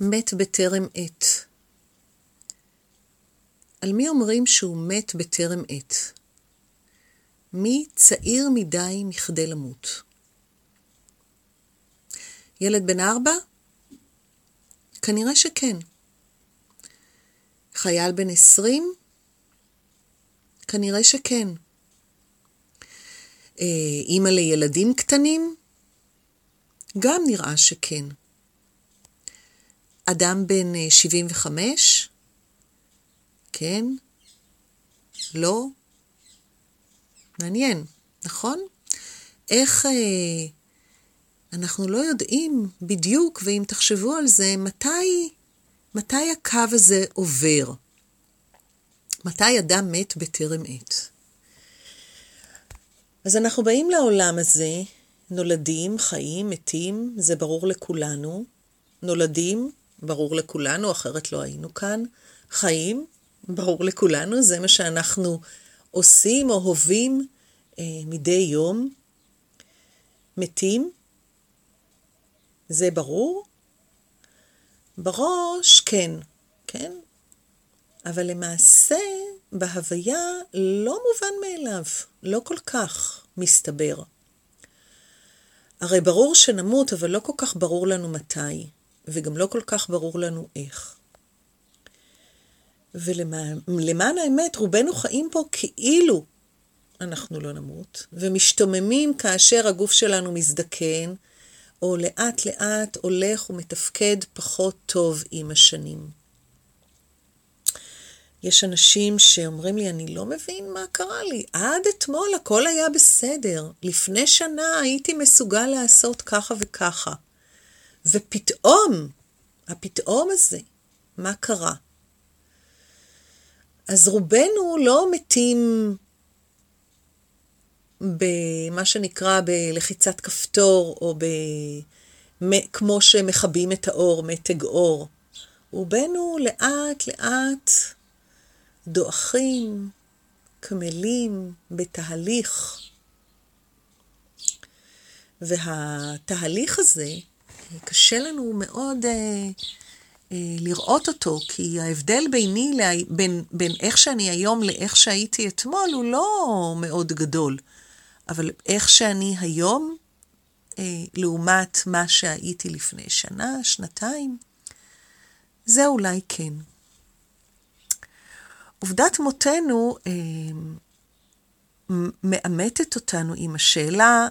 מת בטרם עת. על מי אומרים שהוא מת בטרם עת? מי צעיר מדי מכדי למות? ילד בן ארבע? כנראה שכן. חייל בן עשרים? כנראה שכן. אה, אימא לילדים קטנים? גם נראה שכן. אדם בן 75? אה, כן? לא? מעניין, נכון? איך אה, אנחנו לא יודעים בדיוק, ואם תחשבו על זה, מתי, מתי הקו הזה עובר? מתי אדם מת בטרם עת? אז אנחנו באים לעולם הזה, נולדים, חיים, מתים, זה ברור לכולנו. נולדים, ברור לכולנו, אחרת לא היינו כאן. חיים, ברור לכולנו, זה מה שאנחנו עושים או הווים אה, מדי יום. מתים, זה ברור. בראש, כן, כן. אבל למעשה, בהוויה לא מובן מאליו, לא כל כך, מסתבר. הרי ברור שנמות, אבל לא כל כך ברור לנו מתי, וגם לא כל כך ברור לנו איך. ולמען האמת, רובנו חיים פה כאילו אנחנו לא נמות, ומשתוממים כאשר הגוף שלנו מזדקן, או לאט לאט הולך ומתפקד פחות טוב עם השנים. יש אנשים שאומרים לי, אני לא מבין מה קרה לי. עד אתמול הכל היה בסדר. לפני שנה הייתי מסוגל לעשות ככה וככה. ופתאום, הפתאום הזה, מה קרה? אז רובנו לא מתים במה שנקרא בלחיצת כפתור, או ב... כמו שמכבים את האור, מתג אור. רובנו לאט לאט דועכים, קמלים, בתהליך. והתהליך הזה, קשה לנו מאוד אה, אה, לראות אותו, כי ההבדל ביני, בין, בין איך שאני היום לאיך שהייתי אתמול הוא לא מאוד גדול. אבל איך שאני היום, אה, לעומת מה שהייתי לפני שנה, שנתיים, זה אולי כן. עובדת מותנו אה, מאמתת אותנו עם השאלה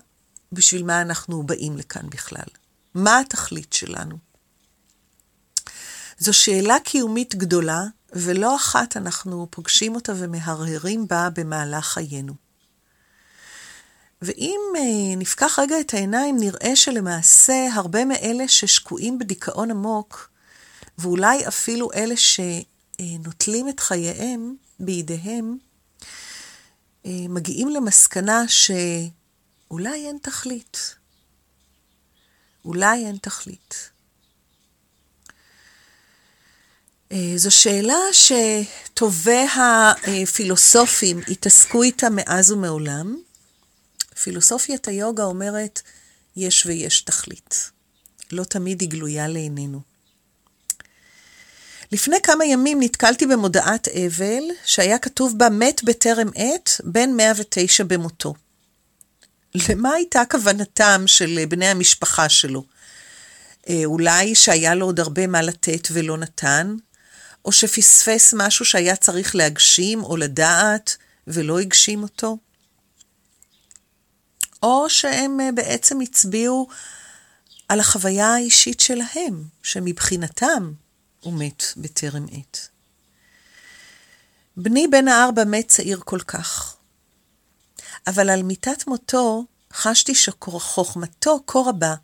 בשביל מה אנחנו באים לכאן בכלל. מה התכלית שלנו? זו שאלה קיומית גדולה, ולא אחת אנחנו פוגשים אותה ומהרהרים בה במהלך חיינו. ואם אה, נפקח רגע את העיניים, נראה שלמעשה הרבה מאלה ששקועים בדיכאון עמוק, ואולי אפילו אלה שנוטלים את חייהם בידיהם, אה, מגיעים למסקנה שאולי אין תכלית. אולי אין תכלית. אה, זו שאלה שטובי הפילוסופים התעסקו איתה מאז ומעולם. פילוסופיית היוגה אומרת, יש ויש תכלית. לא תמיד היא גלויה לעינינו. לפני כמה ימים נתקלתי במודעת אבל, שהיה כתוב בה מת בטרם עת, בן 109 במותו. למה הייתה כוונתם של בני המשפחה שלו? אה, אולי שהיה לו עוד הרבה מה לתת ולא נתן, או שפספס משהו שהיה צריך להגשים או לדעת ולא הגשים אותו? או שהם אה, בעצם הצביעו על החוויה האישית שלהם, שמבחינתם הוא מת בטרם עת. בני בן הארבע מת צעיר כל כך, אבל על מיטת מותו חשתי שחוכמתו כה רבה,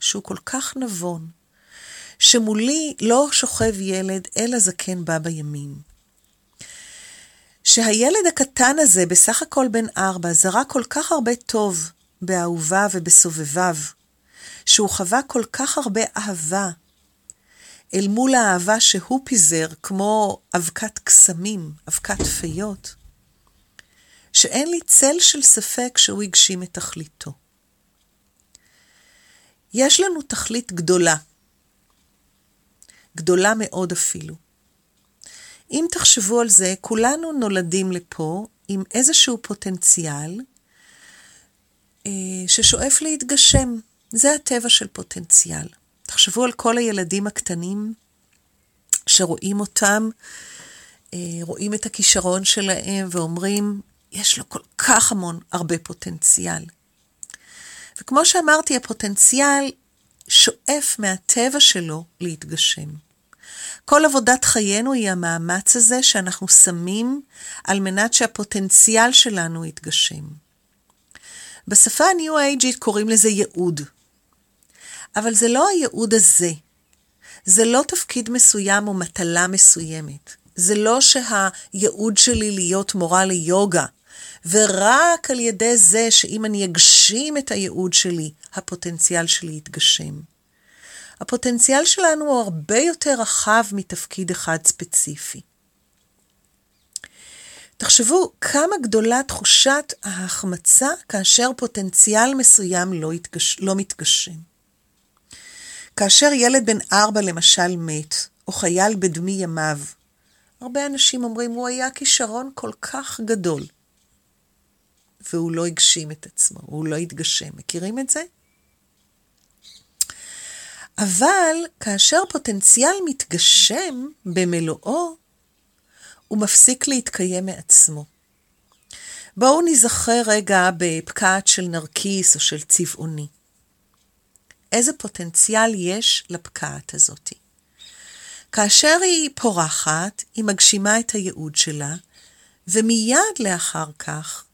שהוא כל כך נבון, שמולי לא שוכב ילד, אלא זקן בא בימים. שהילד הקטן הזה, בסך הכל בן ארבע, זרק כל כך הרבה טוב באהוביו ובסובביו, שהוא חווה כל כך הרבה אהבה, אל מול האהבה שהוא פיזר, כמו אבקת קסמים, אבקת פיות, שאין לי צל של ספק שהוא הגשים את תכליתו. יש לנו תכלית גדולה. גדולה מאוד אפילו. אם תחשבו על זה, כולנו נולדים לפה עם איזשהו פוטנציאל אה, ששואף להתגשם. זה הטבע של פוטנציאל. תחשבו על כל הילדים הקטנים שרואים אותם, אה, רואים את הכישרון שלהם ואומרים, יש לו כל כך המון, הרבה פוטנציאל. וכמו שאמרתי, הפוטנציאל שואף מהטבע שלו להתגשם. כל עבודת חיינו היא המאמץ הזה שאנחנו שמים על מנת שהפוטנציאל שלנו יתגשם. בשפה הניו-אייג'ית קוראים לזה ייעוד. אבל זה לא הייעוד הזה. זה לא תפקיד מסוים או מטלה מסוימת. זה לא שהייעוד שלי להיות מורה ליוגה, ורק על ידי זה שאם אני אגשים את הייעוד שלי, הפוטנציאל שלי יתגשם. הפוטנציאל שלנו הוא הרבה יותר רחב מתפקיד אחד ספציפי. תחשבו כמה גדולה תחושת ההחמצה כאשר פוטנציאל מסוים לא, יתגש, לא מתגשם. כאשר ילד בן ארבע למשל מת, או חייל בדמי ימיו, הרבה אנשים אומרים, הוא היה כישרון כל כך גדול, והוא לא הגשים את עצמו, הוא לא התגשם. מכירים את זה? אבל כאשר פוטנציאל מתגשם במלואו, הוא מפסיק להתקיים מעצמו. בואו נזכר רגע בפקעת של נרקיס או של צבעוני. איזה פוטנציאל יש לפקעת הזאת. כאשר היא פורחת, היא מגשימה את הייעוד שלה, ומיד לאחר כך,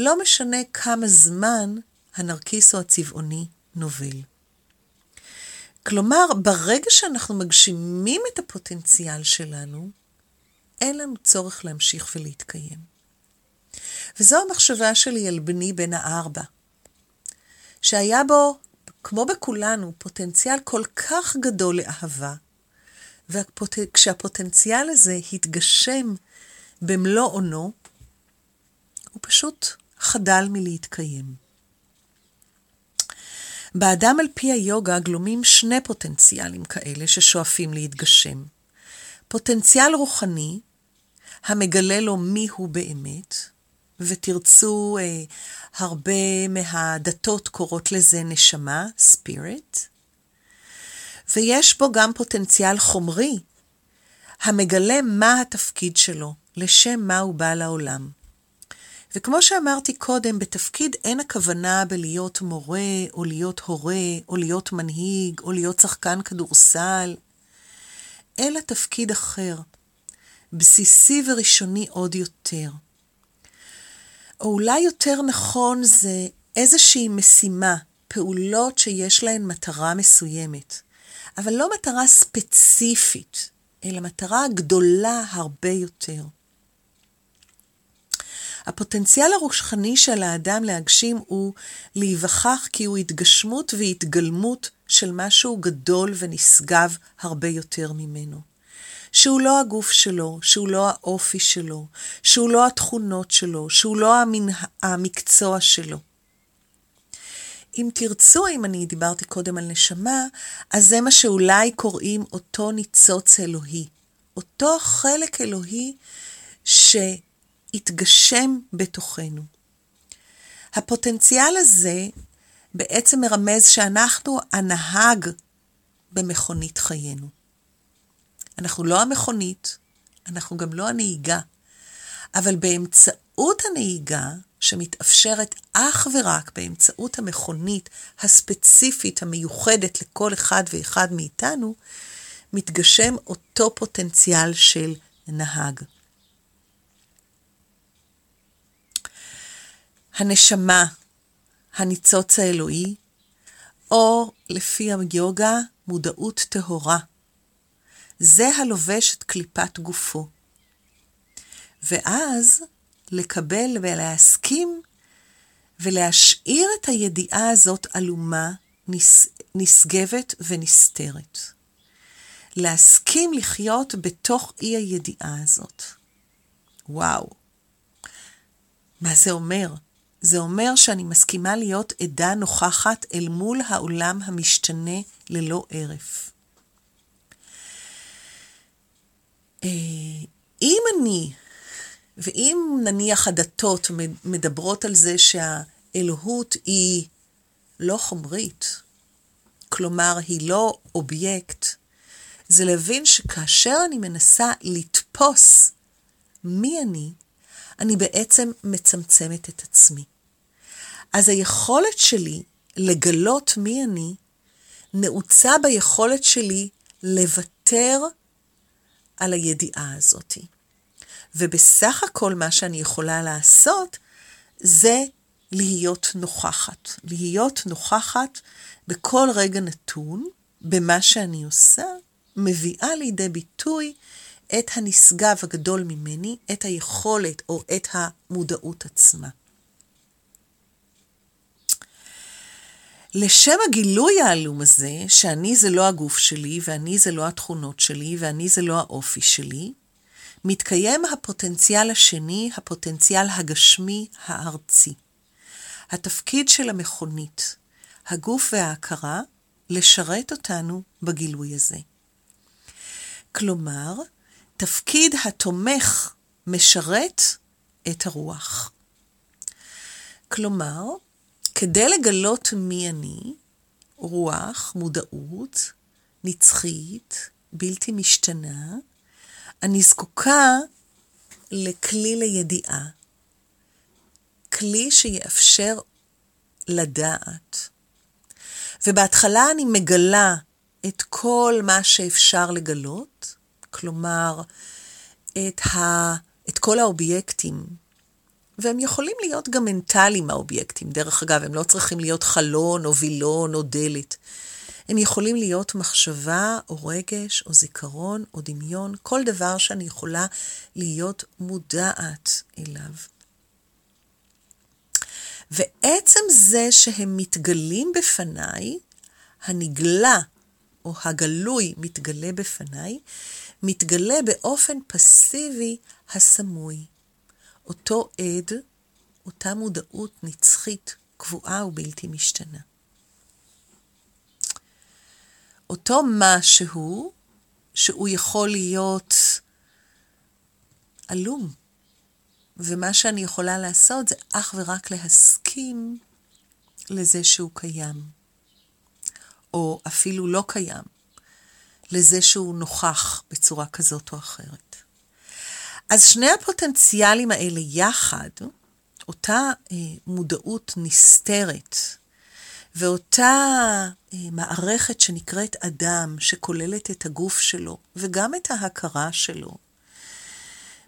לא משנה כמה זמן הנרקיס או הצבעוני נובל. כלומר, ברגע שאנחנו מגשימים את הפוטנציאל שלנו, אין לנו צורך להמשיך ולהתקיים. וזו המחשבה שלי על בני בן הארבע, שהיה בו, כמו בכולנו, פוטנציאל כל כך גדול לאהבה, וכשהפוטנציאל הזה התגשם במלוא אונו, הוא פשוט חדל מלהתקיים. באדם על פי היוגה גלומים שני פוטנציאלים כאלה ששואפים להתגשם. פוטנציאל רוחני, המגלה לו מי הוא באמת, ותרצו, אה, הרבה מהדתות קוראות לזה נשמה, ספיריט, ויש בו גם פוטנציאל חומרי, המגלה מה התפקיד שלו, לשם מה הוא בא לעולם. וכמו שאמרתי קודם, בתפקיד אין הכוונה בלהיות מורה, או להיות הורה, או להיות מנהיג, או להיות שחקן כדורסל, אלא תפקיד אחר, בסיסי וראשוני עוד יותר. או אולי יותר נכון זה איזושהי משימה, פעולות שיש להן מטרה מסוימת, אבל לא מטרה ספציפית, אלא מטרה גדולה הרבה יותר. הפוטנציאל הרוחני של האדם להגשים הוא להיווכח כי הוא התגשמות והתגלמות של משהו גדול ונשגב הרבה יותר ממנו. שהוא לא הגוף שלו, שהוא לא האופי שלו, שהוא לא התכונות שלו, שהוא לא המנ... המקצוע שלו. אם תרצו, אם אני דיברתי קודם על נשמה, אז זה מה שאולי קוראים אותו ניצוץ אלוהי. אותו חלק אלוהי שהתגשם בתוכנו. הפוטנציאל הזה בעצם מרמז שאנחנו הנהג במכונית חיינו. אנחנו לא המכונית, אנחנו גם לא הנהיגה, אבל באמצעות הנהיגה, שמתאפשרת אך ורק באמצעות המכונית הספציפית המיוחדת לכל אחד ואחד מאיתנו, מתגשם אותו פוטנציאל של נהג. הנשמה, הניצוץ האלוהי, או לפי היוגה, מודעות טהורה. זה הלובש את קליפת גופו. ואז לקבל ולהסכים ולהשאיר את הידיעה הזאת עלומה, נשגבת ונסתרת. להסכים לחיות בתוך אי הידיעה הזאת. וואו. מה זה אומר? זה אומר שאני מסכימה להיות עדה נוכחת אל מול העולם המשתנה ללא הרף. אם אני, ואם נניח הדתות מדברות על זה שהאלוהות היא לא חומרית, כלומר היא לא אובייקט, זה להבין שכאשר אני מנסה לתפוס מי אני, אני בעצם מצמצמת את עצמי. אז היכולת שלי לגלות מי אני, נעוצה ביכולת שלי לוותר על הידיעה הזאת. ובסך הכל מה שאני יכולה לעשות זה להיות נוכחת. להיות נוכחת בכל רגע נתון, במה שאני עושה, מביאה לידי ביטוי את הנשגב הגדול ממני, את היכולת או את המודעות עצמה. לשם הגילוי העלום הזה, שאני זה לא הגוף שלי, ואני זה לא התכונות שלי, ואני זה לא האופי שלי, מתקיים הפוטנציאל השני, הפוטנציאל הגשמי הארצי. התפקיד של המכונית, הגוף וההכרה, לשרת אותנו בגילוי הזה. כלומר, תפקיד התומך משרת את הרוח. כלומר, כדי לגלות מי אני, רוח, מודעות, נצחית, בלתי משתנה, אני זקוקה לכלי לידיעה. כלי שיאפשר לדעת. ובהתחלה אני מגלה את כל מה שאפשר לגלות, כלומר, את, ה, את כל האובייקטים. והם יכולים להיות גם מנטליים, האובייקטים. דרך אגב, הם לא צריכים להיות חלון או וילון או דלת. הם יכולים להיות מחשבה או רגש או זיכרון או דמיון, כל דבר שאני יכולה להיות מודעת אליו. ועצם זה שהם מתגלים בפניי, הנגלה או הגלוי מתגלה בפניי, מתגלה באופן פסיבי הסמוי. אותו עד, אותה מודעות נצחית, קבועה ובלתי משתנה. אותו משהו שהוא יכול להיות עלום. ומה שאני יכולה לעשות זה אך ורק להסכים לזה שהוא קיים. או אפילו לא קיים, לזה שהוא נוכח בצורה כזאת או אחרת. אז שני הפוטנציאלים האלה יחד, אותה אה, מודעות נסתרת, ואותה אה, מערכת שנקראת אדם, שכוללת את הגוף שלו וגם את ההכרה שלו,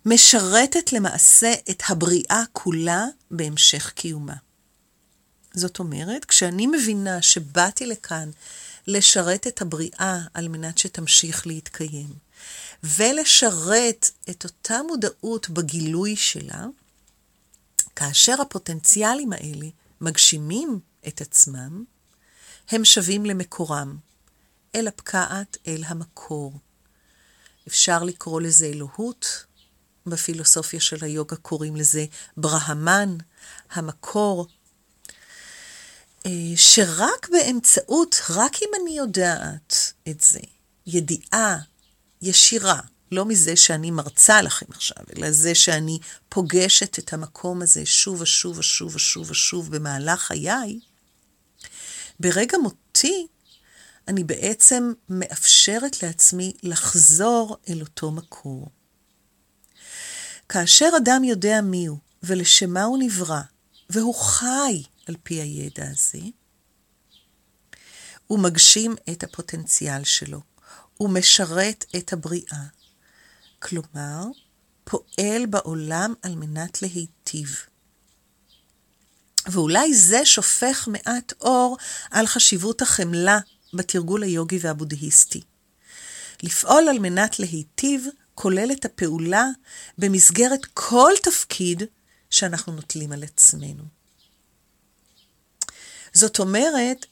משרתת למעשה את הבריאה כולה בהמשך קיומה. זאת אומרת, כשאני מבינה שבאתי לכאן לשרת את הבריאה על מנת שתמשיך להתקיים, ולשרת את אותה מודעות בגילוי שלה, כאשר הפוטנציאלים האלה מגשימים את עצמם, הם שווים למקורם, אל הפקעת, אל המקור. אפשר לקרוא לזה אלוהות, בפילוסופיה של היוגה קוראים לזה ברהמן, המקור, שרק באמצעות, רק אם אני יודעת את זה, ידיעה ישירה, לא מזה שאני מרצה לכם עכשיו, אלא זה שאני פוגשת את המקום הזה שוב ושוב ושוב ושוב ושוב במהלך חיי, ברגע מותי אני בעצם מאפשרת לעצמי לחזור אל אותו מקור. כאשר אדם יודע מיהו ולשם מה הוא נברא, והוא חי על פי הידע הזה, הוא מגשים את הפוטנציאל שלו, הוא משרת את הבריאה. כלומר, פועל בעולם על מנת להיטיב. ואולי זה שופך מעט אור על חשיבות החמלה בתרגול היוגי והבודהיסטי. לפעול על מנת להיטיב כולל את הפעולה במסגרת כל תפקיד שאנחנו נוטלים על עצמנו. זאת אומרת,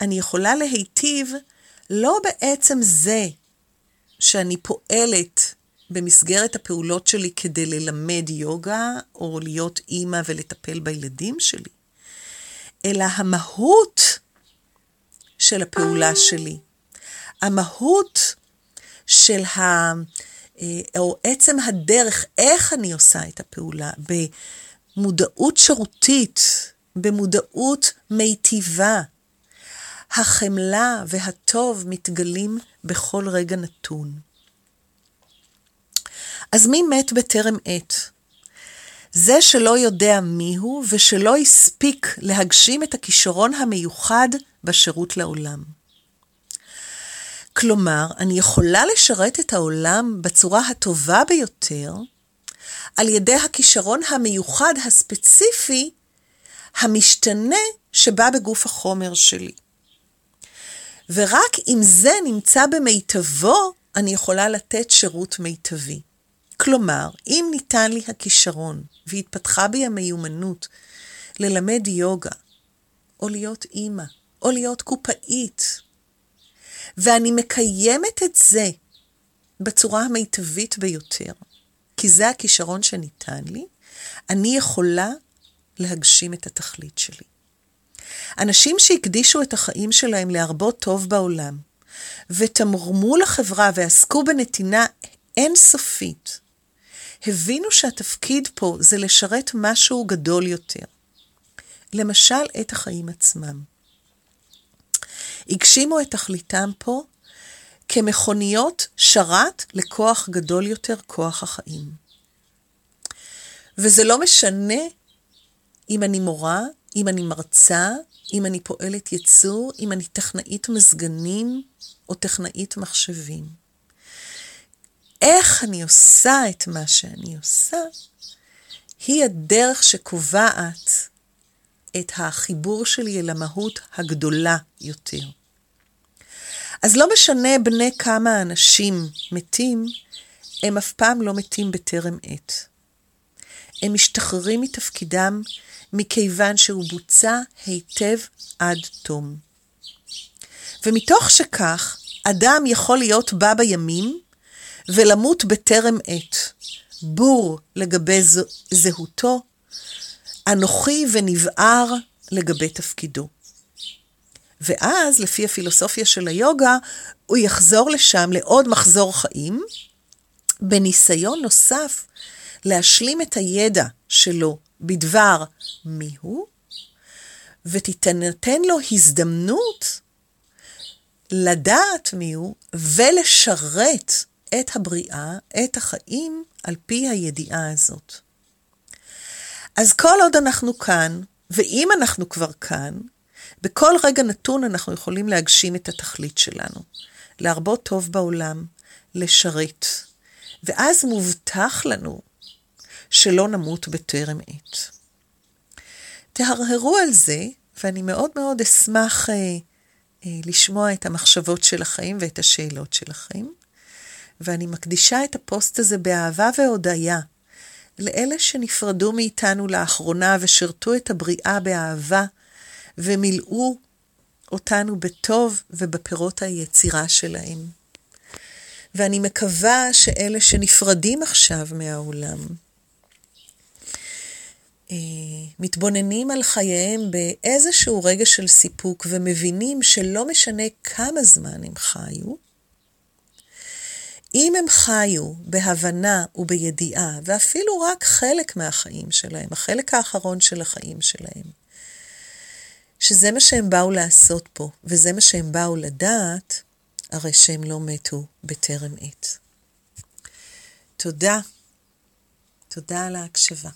אני יכולה להיטיב לא בעצם זה שאני פועלת במסגרת הפעולות שלי כדי ללמד יוגה, או להיות אימא ולטפל בילדים שלי, אלא המהות של הפעולה שלי. המהות של אה, או עצם הדרך, איך אני עושה את הפעולה, במודעות שירותית, במודעות מיטיבה. החמלה והטוב מתגלים בכל רגע נתון. אז מי מת בטרם עת? זה שלא יודע מיהו ושלא הספיק להגשים את הכישרון המיוחד בשירות לעולם. כלומר, אני יכולה לשרת את העולם בצורה הטובה ביותר על ידי הכישרון המיוחד הספציפי המשתנה שבא בגוף החומר שלי. ורק אם זה נמצא במיטבו, אני יכולה לתת שירות מיטבי. כלומר, אם ניתן לי הכישרון והתפתחה בי המיומנות ללמד יוגה, או להיות אימא, או להיות קופאית, ואני מקיימת את זה בצורה המיטבית ביותר, כי זה הכישרון שניתן לי, אני יכולה להגשים את התכלית שלי. אנשים שהקדישו את החיים שלהם להרבות טוב בעולם, ותמרמו לחברה ועסקו בנתינה אינסופית, הבינו שהתפקיד פה זה לשרת משהו גדול יותר. למשל, את החיים עצמם. הגשימו את תכליתם פה כמכוניות שרת לכוח גדול יותר, כוח החיים. וזה לא משנה אם אני מורה, אם אני מרצה, אם אני פועלת ייצור, אם אני טכנאית מזגנים או טכנאית מחשבים. איך אני עושה את מה שאני עושה, היא הדרך שקובעת את החיבור שלי אל המהות הגדולה יותר. אז לא משנה בני כמה אנשים מתים, הם אף פעם לא מתים בטרם עת. הם משתחררים מתפקידם מכיוון שהוא בוצע היטב עד תום. ומתוך שכך, אדם יכול להיות בא בימים ולמות בטרם עת. בור לגבי זהותו, אנוכי ונבער לגבי תפקידו. ואז, לפי הפילוסופיה של היוגה, הוא יחזור לשם לעוד מחזור חיים, בניסיון נוסף להשלים את הידע שלו בדבר מיהו, ותיתנתן לו הזדמנות לדעת מיהו ולשרת את הבריאה, את החיים, על פי הידיעה הזאת. אז כל עוד אנחנו כאן, ואם אנחנו כבר כאן, בכל רגע נתון אנחנו יכולים להגשים את התכלית שלנו, להרבות טוב בעולם, לשרת, ואז מובטח לנו שלא נמות בטרם עת. תהרהרו על זה, ואני מאוד מאוד אשמח אה, אה, לשמוע את המחשבות שלכם ואת השאלות שלכם. ואני מקדישה את הפוסט הזה באהבה והודיה לאלה שנפרדו מאיתנו לאחרונה ושירתו את הבריאה באהבה ומילאו אותנו בטוב ובפירות היצירה שלהם. ואני מקווה שאלה שנפרדים עכשיו מהעולם, מתבוננים על חייהם באיזשהו רגע של סיפוק ומבינים שלא משנה כמה זמן הם חיו, אם הם חיו בהבנה ובידיעה, ואפילו רק חלק מהחיים שלהם, החלק האחרון של החיים שלהם, שזה מה שהם באו לעשות פה, וזה מה שהם באו לדעת, הרי שהם לא מתו בטרם עת. תודה. תודה על ההקשבה.